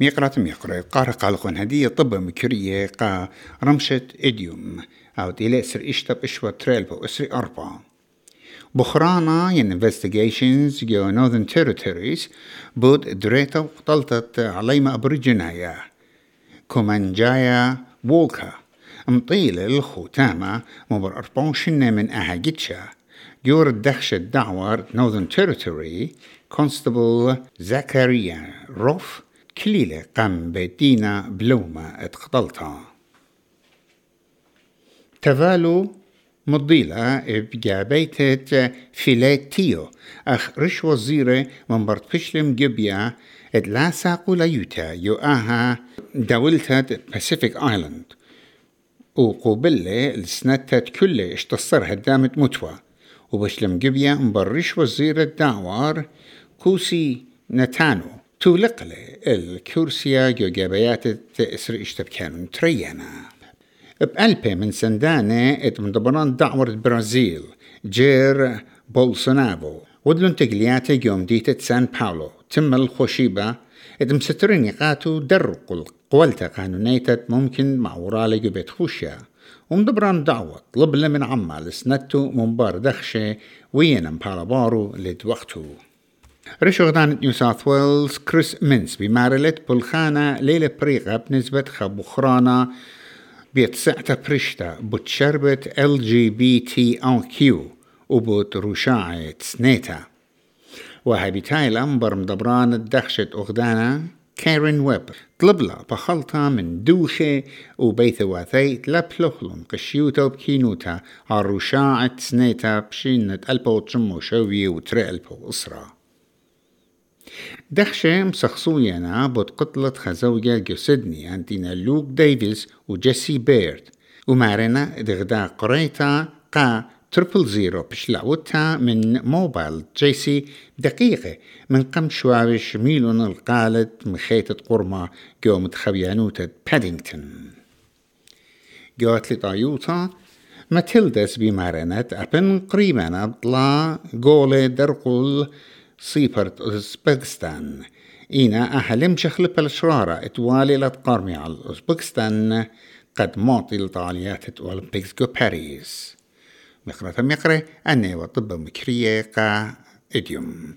ميقرات ميقرا قارة قالقون هدية طب مكرية قا رمشة إديوم. أو ديلي إسر إشتب إشوى تريلبو إسري أربعة. بخرانا ين investigations جو Northern Territories بود دريتا وقتلتت عليما أبريجينايا كومانجايا وولكا مطيل الختامة مبر أربعون شنة من أهاجتشا جور الدخشة دعوار Northern Territory Constable زكريا روف كليلة قام بيتينا بلومة اتقتلتها تفالو مضيلة بجا بيتة فيلاتيو. أخ رش وزيرة من برد فشلم جبيا. ات لا ساقو ليوتا يو آها دولتة باسيفيك آيلاند وقوبلة السنتات كله اشتصر هدامت متوى. وبشلم جبيا مبرش وزيرة دعوار كوسي نتانو. تولقلة الكورسيا جو جابيات إسر اشتبكانون تريانا. بألبي من سندانة إت مدبران دعوة البرازيل جير بولسونابو. ودلون تقلياتي يوم ديتة سان باولو تم الخوشيبة إت مسترين يقاتو درقل قولتا قانونيتة ممكن مع ورالي جو بيت خوشيا. ومدبران دعوة طلب من عمال سنتو منبار دخشة وينا مبالبارو لد وقتو. رشغدان نيو ساوث ويلز كريس مينس بمارلت بلخانة ليلة بريقة بنسبة خبخرانا بيت سعتا برشتا بتشربت ال جي بي تي ان كيو وبوت رشاعة سنيتا. وهابي تايلا مبر مدبران الدخشة أغدانا كارين ويب طلب لا بخلطة من دوخة وبيث واثي لبلوخلم قشيوتا وبكينوتا عالرشاعة سنيتا بشينة ألبو تشمو شوي وتري ألبو أسرة دخشة مسخصوينا بود قتلة خزوجة جسدني أنتينا لوك ديفيس وجيسي بيرد ومارنا دغدا قريتا قا تربل زيرو بشلعوتها من موبايل جيسي دقيقة من قم شوارش ميلون القالت مخيطة قرمة جو متخبيانوتة بادينغتون جوات لطايوتا ماتيلدس بمارنت أبن قريبا أبطلا قولة درقل سيبرت أوزبكستان. إينا أهلم شخل بالشرارة إتوالي لتقارمي على أوزبكستان قد معطي لطاليات أولمبيكس جو باريس. مقرة مقرة أني وطب مكرية قا إديوم.